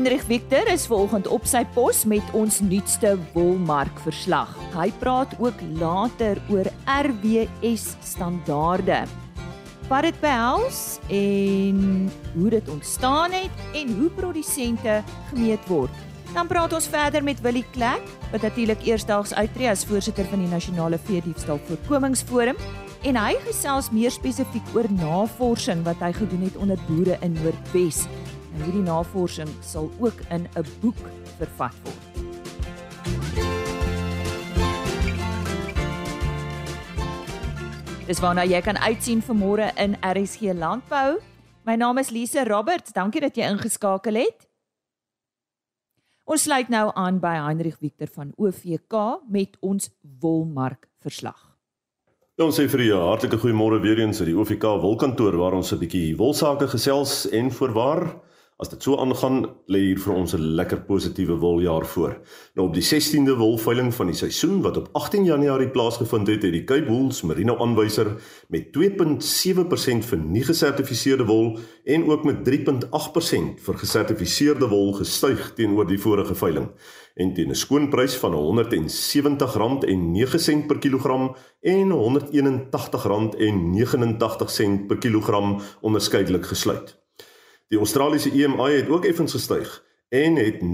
Heinrich Victor is volgend op sy pos met ons nuutste wolmark verslag. Hy praat ook later oor RWS standaarde. Wat dit behels en hoe dit ontstaan het en hoe produsente gemeet word. Dan praat ons verder met Willie Klek, wat natuurlik eersdaags uittreë as voorsitter van die Nasionale Veediefstal Voorkomingsforum en hy gesels meer spesifiek oor navorsing wat hy gedoen het onder boere in Noordwes. En hierdie navorsing sal ook in 'n boek vervat word. Dis waarna jy kan uitsien vir môre in RSG Landbou. My naam is Lise Roberts. Dankie dat jy ingeskakel het. Ons sluit nou aan by Heinrich Victor van OVK met ons wolmark verslag. Ja, ons sê vir julle hartlike goeiemôre weer eens uit die OVK wolkantoor waar ons 'n bietjie wolsake gesels en voorwaar As dit so aangaan, lê hier vir ons 'n lekker positiewe woljaar voor. Nou op die 16de wolveiling van die seisoen wat op 18 Januarie plaasgevind het, het die Cape Wools Merino aanwyser met 2.7% vir nie gesertifiseerde wol en ook met 3.8% vir gesertifiseerde wol gestyg teenoor die vorige veiling. En teen 'n skoonprys van R170.09 per kilogram en R181.89 per kilogram onderskeidelik gesluit. Die Australiese EMI het ook effens gestyg en het 0.7%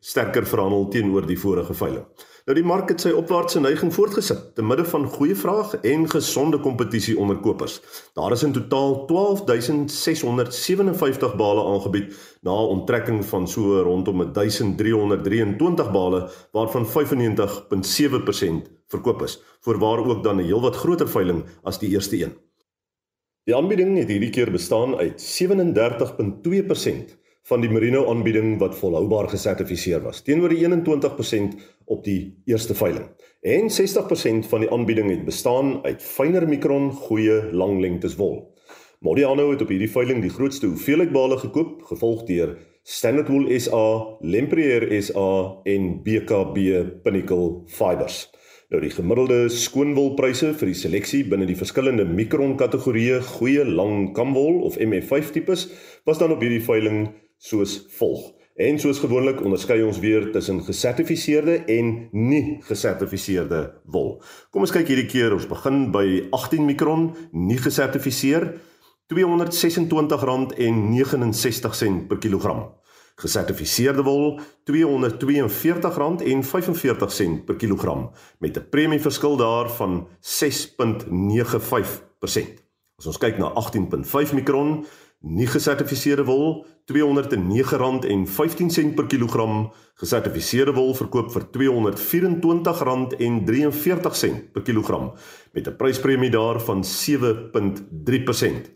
sterker verhandel teenoor die vorige veiling. Nou die mark het sy opwaartse neiging voortgesit te midde van goeie vraag en gesonde kompetisie onder kopers. Daar is in totaal 12657 bale aangebied na 'n onttrekking van so rondom 1323 bale waarvan 95.7% verkoop is, voorwaar ook dan 'n heelwat groter veiling as die eerste een. Die aanbieding het hierdie keer bestaan uit 37.2% van die Merino aanbieding wat volhoubaar gesertifiseer was, teenoor die 21% op die eerste veiling. En 60% van die aanbieding het bestaan uit fyner mikron goeie langlengtes wol. Modiano het op hierdie veiling die grootste hoeveelheid bale gekoop, gevolg deur Standard Wool SA, Lempriere SA en BKB Pinnacle Fibers. Nou die gemiddelde skoonwolpryse vir die seleksie binne die verskillende mikron kategorieë goeie lang kamwol of MF5 tipes was dan op hierdie veiling soos volg. En soos gewoonlik onderskei ons weer tussen gesertifiseerde en nie gesertifiseerde wol. Kom ons kyk hierdie keer, ons begin by 18 mikron, nie gesertifiseer, R226.69 per kilogram. Gesertifiseerde wol R242.45 per kilogram met 'n premieverskil daarvan 6.95%. As ons kyk na 18.5 mikron, nie gesertifiseerde wol R209.15 per kilogram, gesertifiseerde wol verkoop vir R224.43 per kilogram met 'n pryspremie daarvan 7.3%.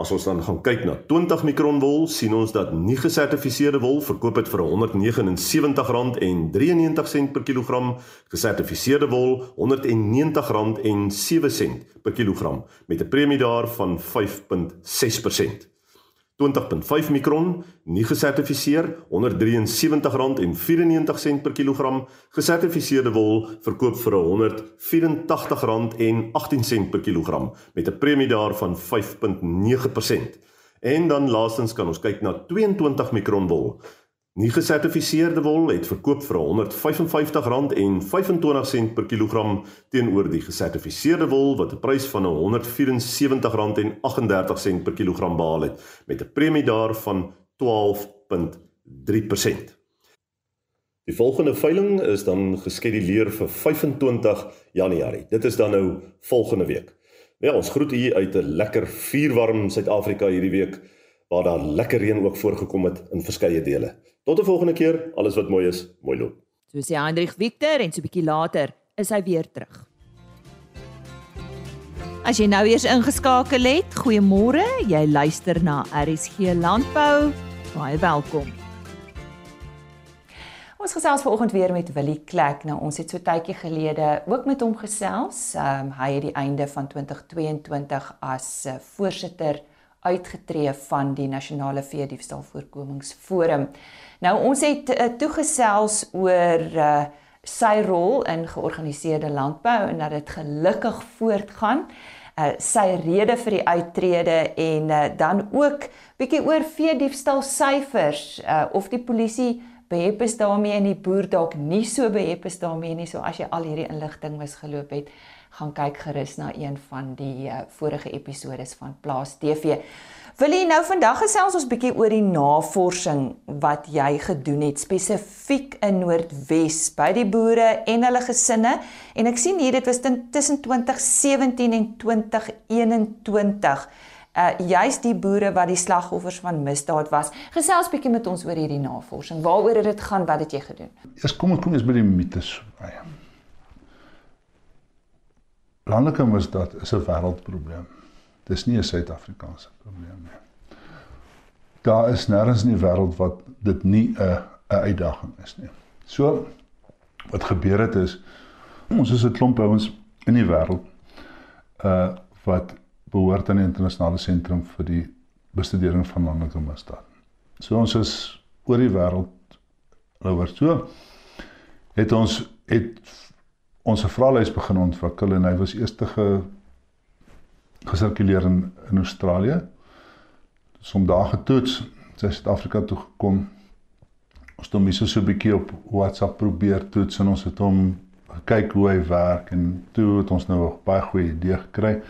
As ons dan gaan kyk na 20 mikron wol, sien ons dat nie gesertifiseerde wol verkoop het vir R179.93 per kilogram, gesertifiseerde wol R190.07 per kilogram met 'n premie daarvan 5.6%. 20.5 mikron, nie gesertifiseer, R173.94 per kilogram. Gesertifiseerde wol verkoop vir R184.18 per kilogram met 'n premie daarvan 5.9%. En dan laastens kan ons kyk na 22 mikron wol. Nie gesertifiseerde wol het verkoop vir R155.25 per kilogram teenoor die gesertifiseerde wol wat 'n prys van R174.38 per kilogram behaal het met 'n premie daarvan 12.3%. Die volgende veiling is dan geskeduleer vir 25 Januarie. Dit is dan nou volgende week. Ja, ons groet u uit 'n lekker vuurwarm Suid-Afrika hierdie week waar daar lekker reën ook voorgekom het in verskeie dele. Tot 'n volgende keer, alles wat mooi is, mooi loop. So sê Hendrik Victor en so 'n bietjie later is hy weer terug. As jy nou eers ingeskakel het, goeiemôre. Jy luister na RSG Landbou. Baie welkom. Ons gesels vanoggend weer met Willie Klek. Nou ons het so tydjie gelede ook met hom gesels. Ehm um, hy het die einde van 2022 as uh, voorsitter uitgetree van die Nasionale Veediefstal Voorkomingsforum. Nou ons het uh, toegesels oor uh, sy rol in georganiseerde landbou en dat dit gelukkig voortgaan. uh sy rede vir die uittrede en uh dan ook bietjie oor vee diefstal syfers uh of die polisie behep is daarmee en die boer dalk nie so behep is daarmee nie. So as jy al hierdie inligting misgeloop het, gaan kyk gerus na een van die uh, vorige episodes van Plaas TV. Wil jy nou vandag gesels ons bietjie oor die navorsing wat jy gedoen het spesifiek in Noordwes by die boere en hulle gesinne en ek sien hier dit was tussen 2017 en 2021 uh juis die boere wat die slagoffers van misdaad was. Gesels bietjie met ons oor hierdie navorsing. Waaroor het dit gaan? Wat het jy gedoen? Eers kom ons kom eens by die mites. Landelike misdaad is 'n wêreldprobleem. Dis nie 'n Suid-Afrikaanse probleem nie. Daar is nêrens in die wêreld wat dit nie 'n 'n uitdaging is nie. So wat gebeur het is ons is 'n klomp ouens in die wêreld uh wat behoort aan die internasionale sentrum vir die bestudering van landelike misdaad. So ons is oor die wêreld oor so het ons het ons 'n vraelys begin ontwikkel en hy was eerste ge gesirkuleer in in Australië. Som daar getoets, sy Suid-Afrika toe gekom. Ons het hom hier so 'n bietjie op WhatsApp probeer toets en ons het hom gekyk hoe hy werk en toe het ons nou 'n baie goeie idee gekry.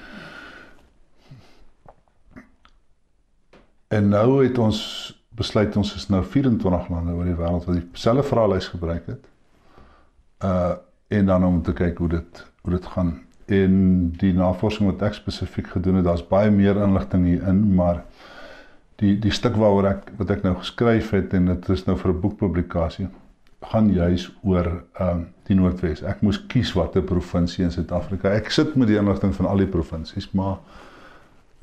En nou het ons besluit ons is nou 24 lande oor die wêreld wat dieselfde vraelys gebruik het. Uh en dan om te kyk hoe dit hoe dit gaan en die navorsing wat ek spesifiek gedoen het, daar's baie meer inligting hierin, maar die die stuk waaroor ek wat ek nou geskryf het en dit is nou vir 'n boekpublikasie gaan juis oor ehm um, die Noordwes. Ek moes kies watter provinsie in Suid-Afrika. Ek sit met die inligting van al die provinsies, maar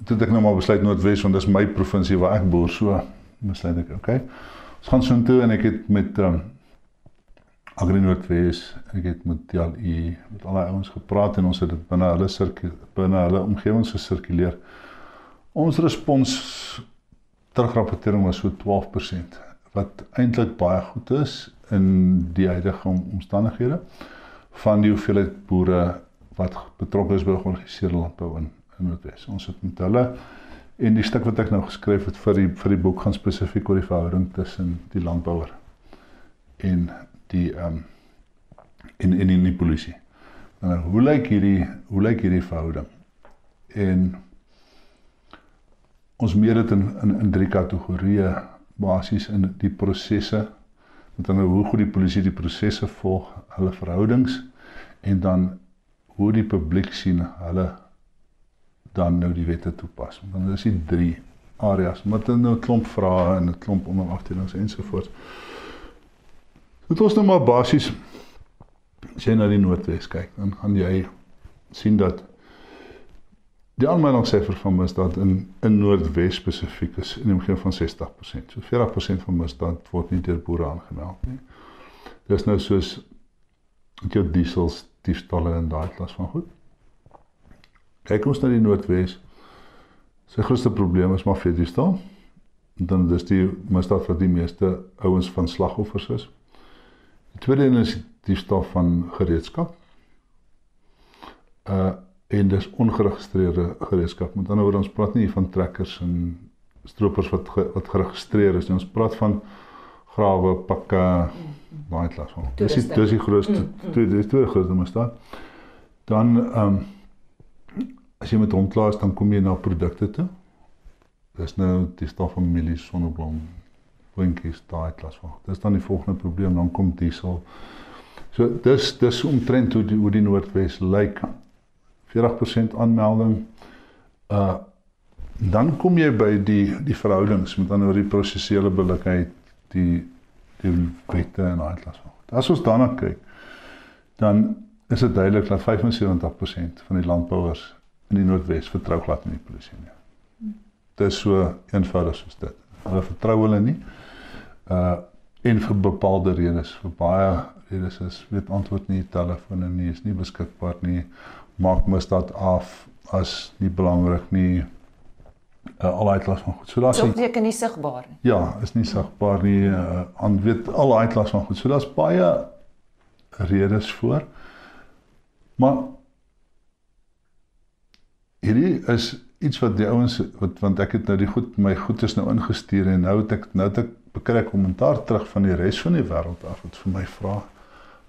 toe het ek nou maar besluit Noordwes want dis my provinsie waar ek boer, so besluit ek, okay. Ons gaan so intoe en ek het met ehm um, Agri Noordwes, ek het met DLI met al die ouens gepraat en ons het dit binne hulle sirkel binne hulle omgewings gesirkuleer. Ons respons terugrapportering was so 12% wat eintlik baie goed is in die huidige omstandighede van die hoeveelheid boere wat betrokke is by georganiseerde landbou in in Noordwes. Ons het met hulle en die stuk wat ek nou geskryf het vir die vir die boek gaan spesifiek oor die verhouding tussen die landbouer en die ehm um, in in in die polisie. Nou hoe lyk hierdie hoe lyk hierdie verhouding? En ons meet dit in in in drie kategorieë basies in die prosesse met dan hoe goed die polisie die prosesse volg, hulle verhoudings en dan hoe die publiek sien hulle dan nou die wette toepas. Want dan is dit drie areas met nou 'n klomp vrae en 'n klomp onderafdelings ensovoorts. Moet ons nou maar basies as jy na die Noordwes kyk, dan gaan jy sien dat die aanmeldingssyfer van misdaad in in Noordwes spesifiek is in die omgewing van 60%. So 40% van misdaad word nie deur boere aangemeld nie. Dis nou soos met jou diesels, diefstalle en daai klas van goed. Kyk ons na die Noordwes. Sy grootste probleem is maar vir diefstal. En dan dis die misdaad wat die meeste ouens van slagoffers is. Die tweede een is diefstal van gereedskap. Uh en dis ongeregistreerde gereedskap. Met ander woorde ons praat nie van trekkers en stroopers wat ge, wat geregistreer is nie. Ons praat van grawe, pakke, baie klas van. Dis die dis die grootste mm, mm. twee dis twee grootste misdaad. Dan ehm um, as jy met hom klaar is dan kom jy na produkte toe. Dis nou die stof van mielies, sonneblom, puntjies daai klas van. Dis dan die volgende probleem, dan kom diesel. So dis dis omtrent hoe die die Noordwes lyk. 40% aanmelding. Uh dan kom jy by die die verhoudings met ander oor die prosessuele billikheid, die die wette en daai klas van. As ons daarna kyk, dan is dit duidelik dat 75% van die landbouers in die Noordwes vertrou glad in die polisie nie. Dit is so eenvoudig soos dit. Hulle vertrou hulle nie uh en vir bepaalde redes vir baie redes is weet antwoord nie telefone nie is nie beskikbaar nie maak misdaad af as nie belangrik nie uh, al daai klas van goed. So daar's nie seker nie sigbaar nie. Ja is nie sigbaar nie uh, aan weet al daai klas van goed. So daar's baie redes voor maar hierdie is iets wat die ouens wat want ek het nou die goed my goed is nou ingestuur en nou het ek nou het ek bekry kommentaar terug van die res van die wêreld af wat vir my vra.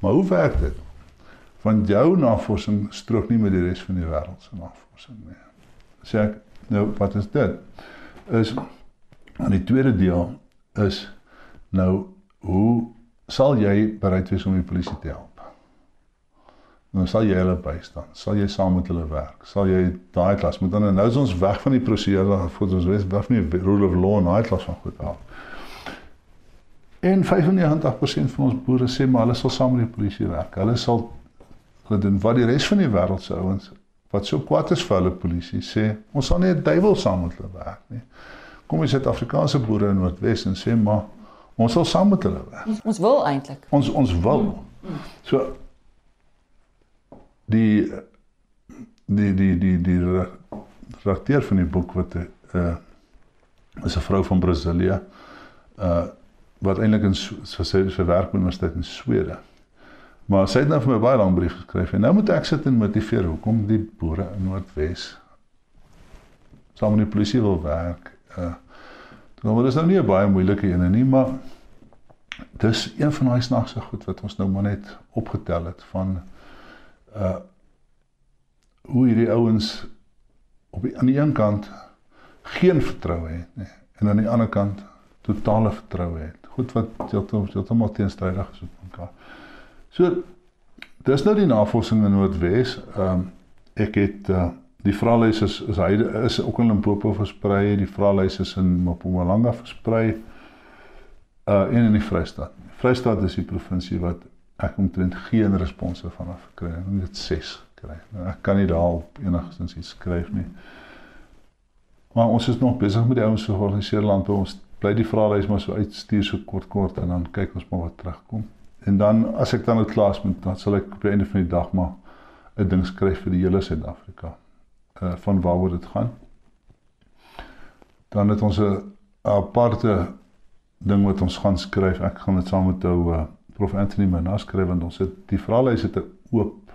Maar hoe werk dit? Want jou navorsing strook nie met die res van die wêreld se navorsing nie. Sê ek nou wat is dit? Is aan die tweede deel is nou hoe sal jy bereid wees om die polisie te help? dan sal jy hulle bystaan. Sal jy saam met hulle werk? Sal jy daai klas moet dan nou is ons weg van die prosedure voor ons wees weg van die rule of law en daai klas van goed af. En 95% van ons boere sê maar hulle sal saam met die polisie werk. Hulle sal hulle doen wat die res van die wêreld se ouens wat so kwaad is vir hulle polisie sê, ons sal nie 'n duiwel saam met hulle werk nie. Kom ons Suid-Afrikaanse boere in Noordwes en sê maar ons sal saam met hulle werk. Ons, ons wil eintlik. Ons ons wil. So die die die die die redakteur van die boek wat 'n uh, is 'n vrou van Brasilia uh wat eintlik in sy sy werk by universiteit in Swede. Maar sy het nou vir my baie lank brief geskryf en nou moet ek sit en motiveer hoekom die boere in Noordwes saam met die polisie wil werk. Uh nou is nou nie 'n baie moeilike een nie, maar dis een van daai snaakse goed wat ons nou maar net opgetel het van uh hoe hierdie ouens op die aan die een kant geen vertroue het nie en aan die ander kant totale vertroue het. Goed wat heeltemal heeltemal teenstrydig is met mekaar. So dis nou die navorsing in Noordwes. Ehm um, ek het uh die vraelys is is hy is ook in Limpopo versprei, die vraelys is in Mpumalanga versprei uh en in die Vrystaat. Vrystaat is die provinsie wat ek omtrent geen response van af gekry het. Net 6 kry. Nou, ek kan nie daarop enigstens iets skryf nie. Maar ons is nog besig met die ouens georganiseer landbou. Ons bly die vraelys maar so uitstuur so kort kort en dan kyk ons maar wat terugkom. En dan as ek dan uit klas moet, dan sal ek op die einde van die dag maar 'n ding skryf vir die hele Suid-Afrika. Uh van waaroor dit gaan. Dan het ons 'n aparte ding wat ons gaan skryf. Ek gaan dit saam met ou uh prof Anthony Manas skryf want ons het die vraelys het 'n oop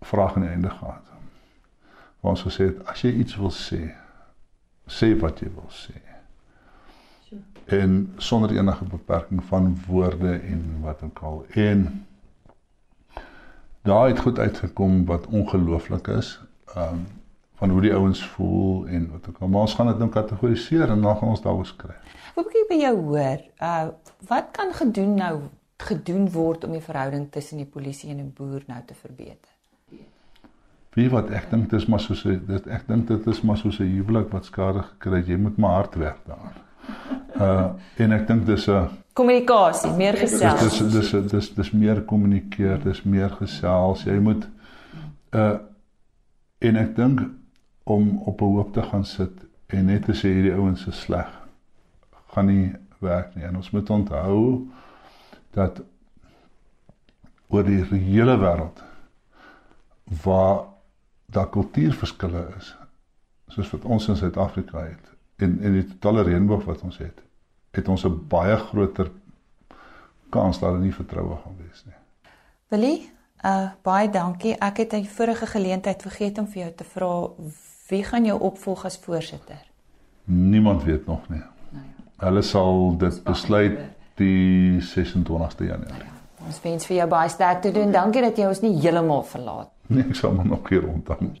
vraag aan die einde gehad. Waar ons gesê het as jy iets wil sê, sê wat jy wil sê. En sonder enige beperking van woorde en wat ook al. En daar het goed uitgekom wat ongelooflik is. Ehm um, van hoe die ouens voel en wat ook al. Maar ons gaan dit nou kategoriseer en dan gaan ons daaroor skryf. Wat ek by jou hoor, uh wat kan gedoen nou gedoen word om die verhouding tussen die polisie en 'n boer nou te verbeter? Wie wat ek dink dis maar soos dit ek dink dit is maar soos 'n huwelik wat skade gekry het. Jy moet maar hard werk daar. Uh en ek dink dis 'n kommunikasie, meer gesels. Dis dis dis dis dis meer kommunikeer, dis meer gesels. Jy moet uh en ek dink om op 'n hoop te gaan sit en net te sê hierdie ouens is sleg gaan nie werk nie. En ons moet onthou dat oor die hele wêreld waar daar kultuurverskille is, soos wat ons in Suid-Afrika het en en die totale reënboog wat ons het, het ons 'n baie groter kans dat hulle nie vertroue gaan wees nie. Willie, uh baie dankie. Ek het 'n vorige geleentheid vergeet om vir jou te vra wie gaan jou opvolg as voorsitter? Niemand weet nog nie. Hulle sal dit besluit die 26ste Januarie. Ja, ons wens vir jou baie sterkte doen. Dankie dat jy ons nie heeltemal verlaat. Nee, ek sal maar nog hier rondhang.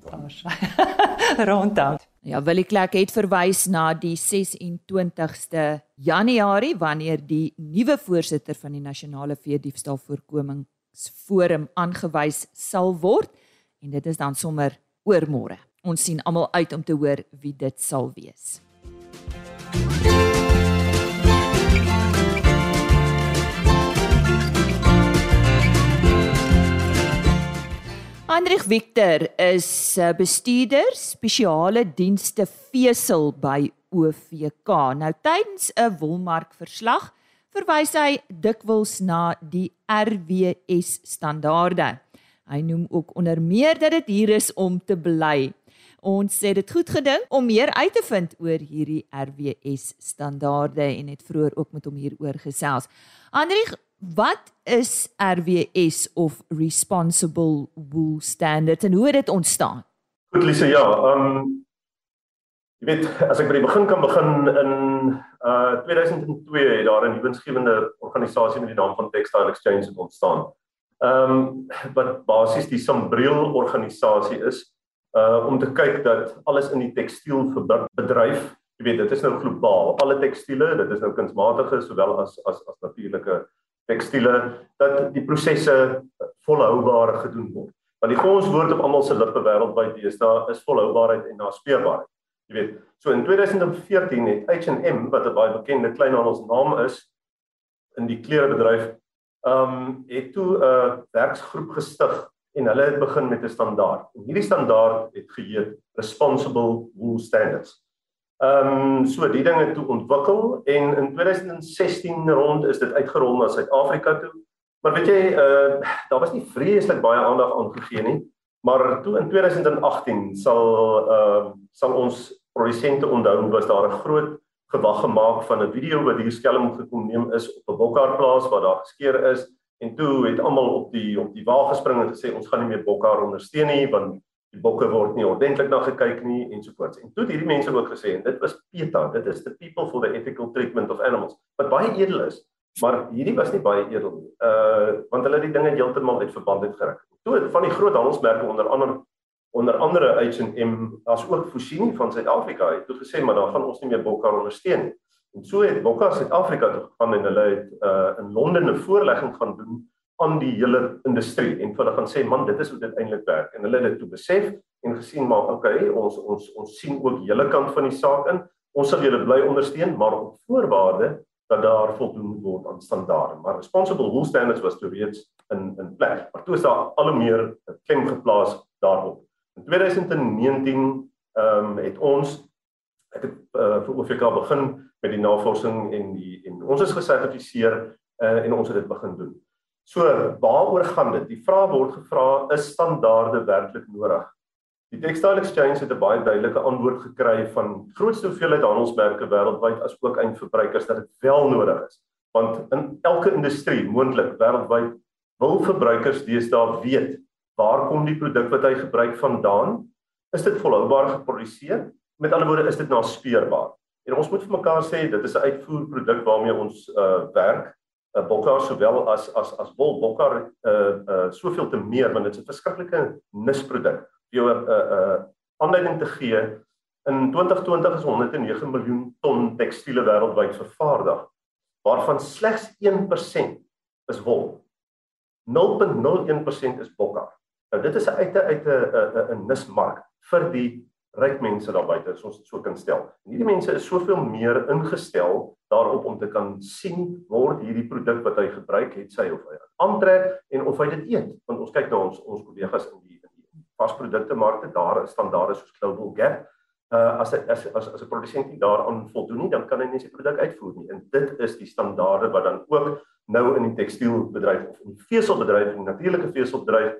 rondhang. Ja, Willie Klek het verwys na die 26ste Januarie wanneer die nuwe voorsitter van die Nasionale Veediefstal Voorkomingsforum aangewys sal word en dit is dan sommer oormôre. Ons sien almal uit om te hoor wie dit sal wees. Hendrik Victor is eh, bestuurder spesiale dienste vesel by OVK. Nou tydens 'n wolmark verslag verwys hy dikwels na die RWS standaarde. Hy noem ook onder meer dat dit hier is om te bly. Ons sê dit goed gedink om meer uit te vind oor hierdie RWS standaarde en het vroeër ook met hom hieroor gesels. Hendrik Wat is RWS of Responsible Wool Standard en hoe het dit ontstaan? Goed Lise, ja, ehm um, jy weet as ek by die begin kan begin in uh 2002 het daar 'n nuwensgewende organisasie met die naam van Textile Exchange ontstaan. Ehm um, wat basies die Sambreel organisasie is uh om te kyk dat alles in die tekstielbedryf, jy weet dit is nou globaal, alle tekstiele, dit is nou kunsmatige sowel as as as natuurlike tekstiele dat die prosesse volhoubaar gedoen word. Want die grondwoord op almal se lippe wêreldwyd deesdae is volhoubaarheid en naspeurbaarheid. Jy weet, so in 2014 het H&M wat 'n baie bekende kleinhandelsnaam is in die klerebedryf, ehm um, het toe 'n werksgroep gestig en hulle het begin met 'n standaard. En hierdie standaard het geheet Responsible Wool Standards. Ehm um, so die dinge toe ontwikkel en in 2016 rond is dit uitgerol na Suid-Afrika toe. Maar weet jy, uh daar was nie vreeslik baie aandag aan gegee nie, maar toe in 2018 sal uh sal ons produsente onthou was daar 'n groot gewag gemaak van 'n video wat hier skelm gekom neem is op 'n bokhaar plaas waar daar geskeer is. En toe het almal op die op die wa gespring en gesê ons gaan nie meer bokhaar ondersteun nie want die bokke word nie ordentlik na gekyk nie ensovoorts. En toe het hierdie mense ook gesê en dit was PETA, dit is the people for the ethical treatment of animals wat baie edel is. Maar hierdie was nie baie edel nie. Uh want hulle het die dinge heeltemal uit verband uitgeruk. Toe van die groot handelsmerke onder andere onder andere H&M as ook Fusini van Suid-Afrika het toe gesê maar dan gaan ons nie meer Bokkar ondersteun nie. En so het Bokkar Suid-Afrika toe gegaan en hulle het uh in Londen 'n voorlegging gaan doen aan die hele industrie en hulle gaan sê man dit is hoe dit eintlik werk en hulle het dit toe besef en gesien maar okay ons ons ons sien ook julle kant van die saak in ons sal julle bly ondersteun maar op voorwaarde dat daar voldoen word aan standaarde. Maar responsible wool standards was toe reeds in in plek. Maar toe is daar al hoe meer klem geplaas daarop. In 2019 ehm um, het ons ek het uh, vir OVK begin met die navorsing en die en ons is gesertifiseer uh, en ons het dit begin doen. So waaroor gaan dit? Die vraag word gevra is standaarde werklik nodig? Die Textile Exchange het 'n baie duidelike antwoord gekry van grootste hoeveelheid handelsmerke wêreldwyd as ook eindverbruikers dat dit wel nodig is. Want in elke industrie moontlik wêreldwyd wil verbruikers deesdae weet waar kom die produk wat hy gebruik vandaan? Is dit volhoubaar geproduseer? Met ander woorde, is dit naspeurbaar? En ons moet vir mekaar sê dit is 'n uitvoerproduk waarmee ons uh werk. 'n uh, Bokkar sowel as as as wol bokkar uh uh soveel te meer want dit is 'n verskriklike nisproduk jou 'n uh, 'n uh, aanleiding te gee. In 2020 is 109 miljoen ton tekstiele wêreldwyd vervaardig, waarvan slegs 1% is wol. 0.01% is bokkar. Nou dit is 'n uit 'n uit 'n 'n nismark vir die ryk mense daar buite, as ons dit so kan stel. En hierdie mense is soveel meer ingestel daarop om te kan sien word hierdie produk wat hy gebruik het sy of hy aantrek en of hy dit eet. Want ons kyk na ons ons kollegas in die vasprodukte markte daar is standaarde soos Global Gap. Uh as as as as 'n produsent nie daaraan voldoen nie, dan kan hy nie sy produk uitvoer nie. En dit is die standaarde wat dan ook nou in die tekstielbedryf of in die veselbedryf, die natuurlike veselbedryf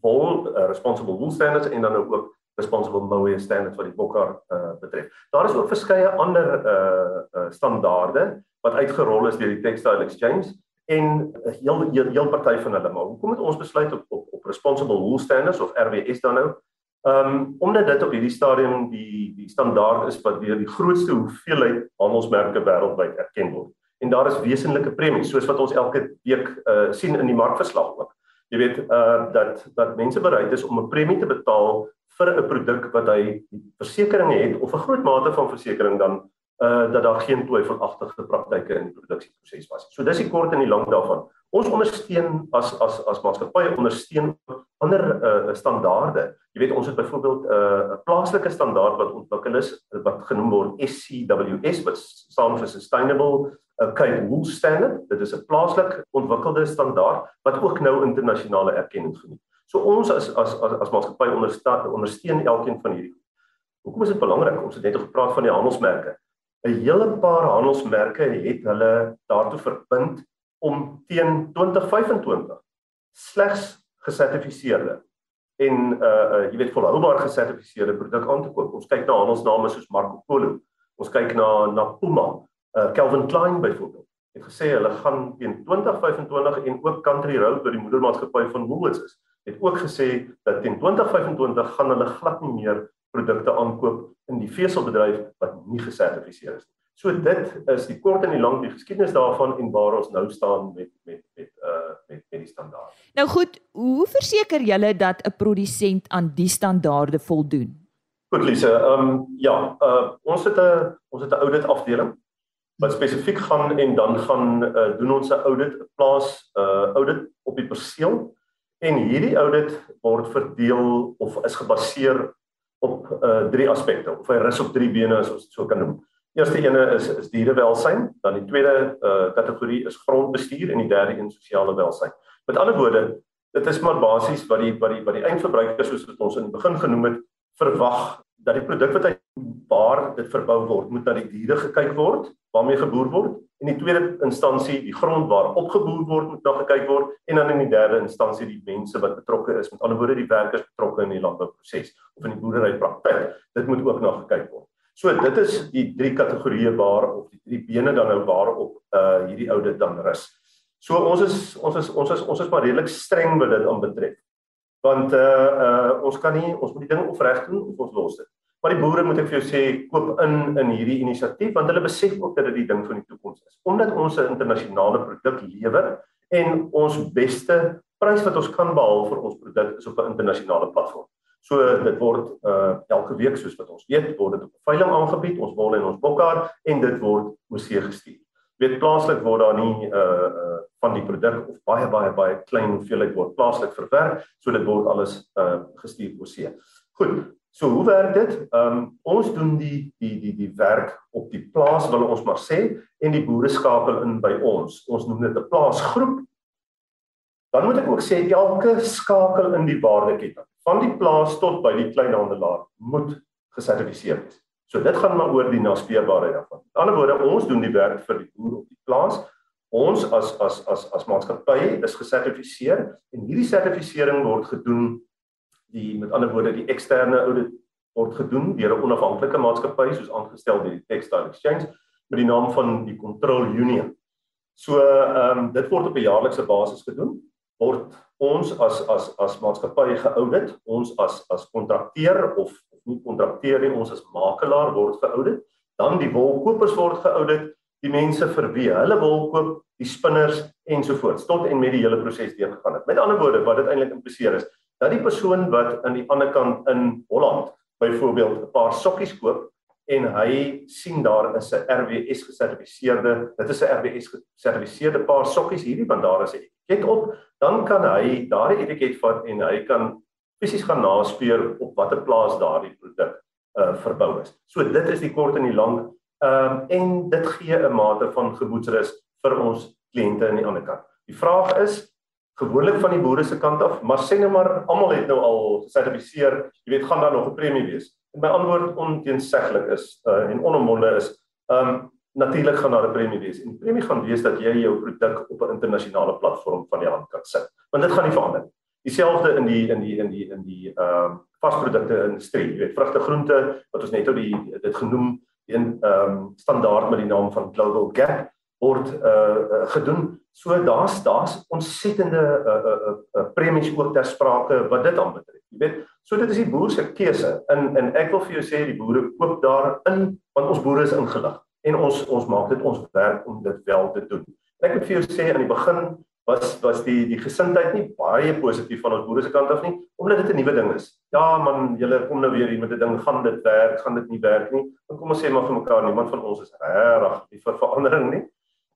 wol uh, responsible wool standards en dan nou ook responsible mohair standards wat die bokkar uh betref. Daar is ook verskeie ander uh, uh standaarde wat uitgerol is deur die Textile Exchange en heel heel, heel party van hulle maar hoekom het ons besluit op op, op responsible wool standards of RWS dan nou Ehm um, omdat dit op hierdie stadium die die standaard is wat deur die grootste hoeveelheid handelsmerke wêreldwyd erken word. En daar is wesenlike premies soos wat ons elke week uh sien in die markverslag ook. Jy weet uh dat dat mense bereid is om 'n premie te betaal vir 'n produk wat hy versekerings het of 'n groot mate van versekerings dan uh dat daar geen twyfelagtige praktyke in die produksieproses was. So dis die kort en die lank daarvan. Ons ondersteun as as as maatskappye ondersteun ander uh standaarde. Jy weet ons het byvoorbeeld 'n uh, plaaslike standaard wat ontwikkel is wat genoem word SCWS wat staan vir Sustainable uh, Cape Wool Standard. Dit is 'n plaaslik ontwikkelde standaard wat ook nou internasionale erkenning geniet. So ons as as as, as maatskappy ondersteun ondersteun elkeen van hierdie. Hoekom is dit belangrik? Ons het net gepraat van die handelsmerke. 'n hele paar handelsmerke het hulle daartoe verbind om teen 2025 slegs gesertifiseerde en uh, uh jy weet volhoubaar gesertifiseerde produk aan te koop. Ons kyk na handelsname soos Marco Polo. Ons kyk na na Puma, uh Calvin Klein byvoorbeeld. Het gesê hulle gaan teen 2025 en ook Country Road by die moedermaatskappy van Woolworths is, het ook gesê dat teen 2025 gaan hulle glad nie meer produkte aankoop in die veselbedryf wat nie gesertifiseer is nie. So dit is die kort en die lank die geskiedenis daarvan en waar ons nou staan met met met uh met met die standaarde. Nou goed, hoe verseker julle dat 'n produsent aan die standaarde voldoen? Goed Lise, ehm um, ja, uh ons het 'n ons het 'n audit afdeling wat spesifiek gaan en dan gaan uh, doen ons 'n audit, 'n plaas uh audit op die perseel En hierdie audit word verdeel of is gebaseer op uh drie aspekte of hy rus op drie bene as ons dit so kan noem. Eerste ene is is dierewelsyn, dan die tweede uh kategorie is grondbestuur en die derde een sosiale welsyn. Met ander woorde, dit is maar basies wat die wat die wat die eindverbruiker soos wat ons in die begin genoem het, verwag dat die produk wat hy waar dit verbou word, moet na die diere gekyk word waarmee geboer word In die tweede instansie die grond waar opgeboer word moet nog gekyk word en dan in die derde instansie die mense wat betrokke is met ander woorde die werkers betrokke in die landbouproses of in die boerdery praktyk dit moet ook nog gekyk word. So dit is die drie kategorieë waar of die drie bene dan nou waarop uh hierdie audit dan rus. So ons is ons is ons is ons is maar redelik streng wat dit aanbetref. Want uh uh ons kan nie ons moet die ding opreg doen of ons los dit. Maar die boere moet ek vir jou sê koop in in hierdie inisiatief want hulle besef ook dat dit die ding van die toekoms is. Omdat ons 'n internasionale produk lewer en ons beste prys wat ons kan behaal vir ons produk is op 'n internasionale platform. So dit word uh elke week soos wat ons weet word dit op 'n veiling aangebied, ons wol en ons bokkar en dit word oorsee gestuur. Weet plaaslik word daar nie uh uh van die produk of baie baie baie klein hoeveelheid word plaaslik verwerk, so dit word alles uh gestuur oorsee. Goed, So hoe werk dit? Ehm um, ons doen die die die die werk op die plaas wil ons maar sê en die boere skakel in by ons. Ons noem dit 'n plaasgroep. Dan moet ek ook sê elke skakel in die waardeketting van die plaas tot by die kleinhandelaar moet gesertifiseer wees. So dit gaan maar oor die naspeurbaarheid daarvan. Met ander woorde, ons doen die werk vir die boer op die plaas. Ons as as as as maatskappy is gesertifiseer en hierdie sertifisering word gedoen die met ander woorde die eksterne audit word gedoen deur 'n onafhanklike maatskappy soos aangestel deur die Textile Exchange met die naam van die Control Union. So ehm um, dit word op 'n jaarlikse basis gedoen word ons as as as maatskappy geaudit ons as as kontrakteur of nie kontrakteur nie. Ons as makelaar word geaudit dan die wolkopers word geaudit die mense vir wie hulle wol koop die spinners ensovoorts tot en met die hele proses deurgegaan het. Met ander woorde wat dit eintlik impliseer is dat die persoon wat aan die ander kant in Holland byvoorbeeld 'n paar sokkies koop en hy sien daar is 'n RWS gesertifiseerde, dit is 'n RWS gesertifiseerde paar sokkies hierdie want daar is 'n etiket op, dan kan hy daardie etiket vat en hy kan fisies gaan naspeur op watter plaas daardie produk uh verbou is. So dit is die kort en die lank. Ehm um, en dit gee 'n mate van gemoedsrus vir ons kliënte aan die ander kant. Die vraag is gewoonlik van die boere se kant af, maar sê net maar almal het nou al gesertifiseer, jy weet gaan daar nog 'n premie wees. En my antwoord onteenseglik is uh, en onomwonde is, ehm um, natuurlik gaan daar 'n premie wees. En die premie gaan wees dat jy jou produk op 'n internasionale platform van die hand kan sit. Want dit gaan nie verander nie. Dieselfde in die in die in die in die ehm um, vasprodukte industrie, jy weet vrugte, groente wat ons net ou die dit genoem een ehm um, standaard met die naam van Global Gap word uh, uh gedoen. So daar's daar's ontsettende uh, uh uh premies ook ter sprake wat dit aanbetref. Jy weet, so dit is die boer se keuse. In en ek wil vir jou sê die boere koop daarin want ons boere is ingelig en ons ons maak dit ons werk om dit wel te doen. Ek moet vir jou sê aan die begin was was die die gesindheid nie baie positief van ons boere se kant af nie omdat dit 'n nuwe ding is. Ja man, julle kom nou weer hier met 'n ding, gaan dit werk, gaan dit nie werk nie. Dan kom ons sê maar vir mekaar, niemand van ons is regtig vir verandering nie.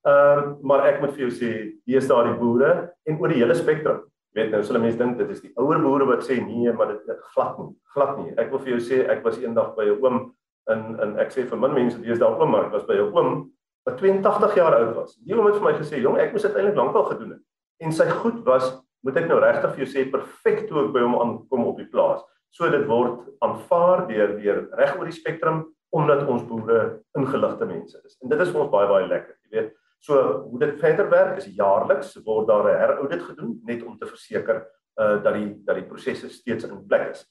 Ehm uh, maar ek moet vir jou sê, hier is daar die boere en oor die hele spektrum. Weet nou, sulle mense dink dit is die ouer boere wat sê nee, maar dit glad nie. Glad nie. Ek wil vir jou sê ek was eendag by 'n oom in in ek sê vir min mense dis daar oom, maar ek was by 'n oom wat 82 jaar oud was. Die oom het vir my gesê, "Jong, ek moes dit eintlik lankal gedoen het." En sy goed was, moet ek nou regtig vir jou sê, perfek toe ek by hom aankom op die plaas. So dit word aanvaar deur deur reg oor die spektrum omdat ons boere ingeligte mense is. En dit is vir ons baie baie lekker, jy weet. So hoe dit verder werk is jaarliks word daar 'n heraudit gedoen net om te verseker uh dat die dat die prosesse steeds in plek is.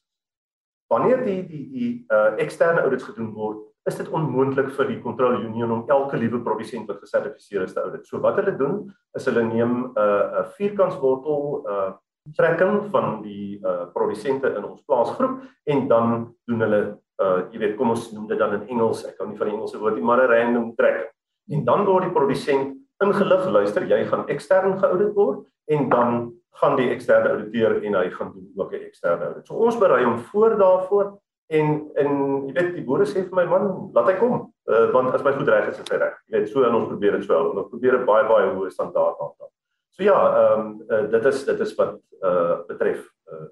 Wanneer die die die uh eksterne audits gedoen word, is dit onmoontlik vir die Control Union om elke liewe produsent wat gesertifiseer is te audit. So wat hulle doen is hulle neem 'n uh, 'n vierkantswortel uh trekking van die uh produsente in ons plaasgroep en dan doen hulle uh jy weet kom ons noem dit dan in Engels, ek kan nie van die Engelse woord nie, maar 'n random tracking. En dan word die produsent ingelig, luister, jy gaan ekstern geaudit word en dan gaan die eksterne ouditeur en hy gaan doen ook 'n eksterne audit. So ons berei hom voor daarvoor en en jy weet die boere sê vir my man, laat hy kom. Uh want as my goed reg is, is hy reg. Jy weet so en ons probeer dit so. Ons probeer 'n baie baie hoë standaard aanhou. So ja, ehm um, uh, dit is dit is wat uh betref uh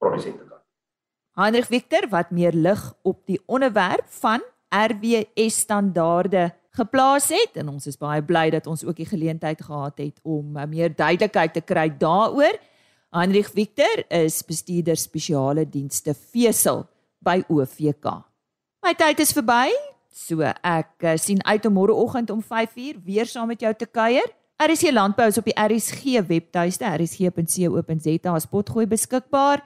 produsente kan. Heinrich Victor wat meer lig op die onderwerp van RWS standaarde geplaas het en ons is baie bly dat ons ook die geleentheid gehad het om meer duidelikheid te kry daaroor. Heinrich Victor is bestuurder spesiale dienste vesel by OVK. My tyd is verby, so ek sien uit om môreoggend om 5uur weer saam met jou te kuier. RSC Landbou is op die RSG webtuiste rsg.co.za spotgooi beskikbaar.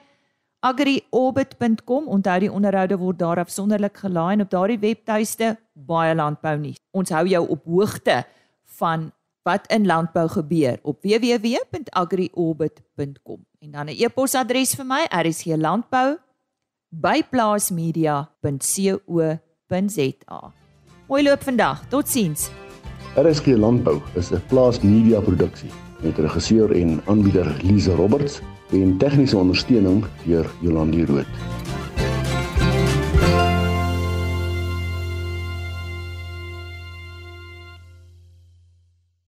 agriorbit.com onthou die onderhoude word daar afsonderlik gelaai en op daardie webtuiste baie landbou nuus. Ons hou jou op hoogte van wat in landbou gebeur op www.agriorbit.com. En dan 'n e-posadres vir my rsglandbou@plaasmedia.co.za. Mooi loop vandag. Totsiens. RSG Landbou is 'n plaas media produksie met regisseur en aanbieder Lize Roberts en tegniese ondersteuning deur Jolande Rooi.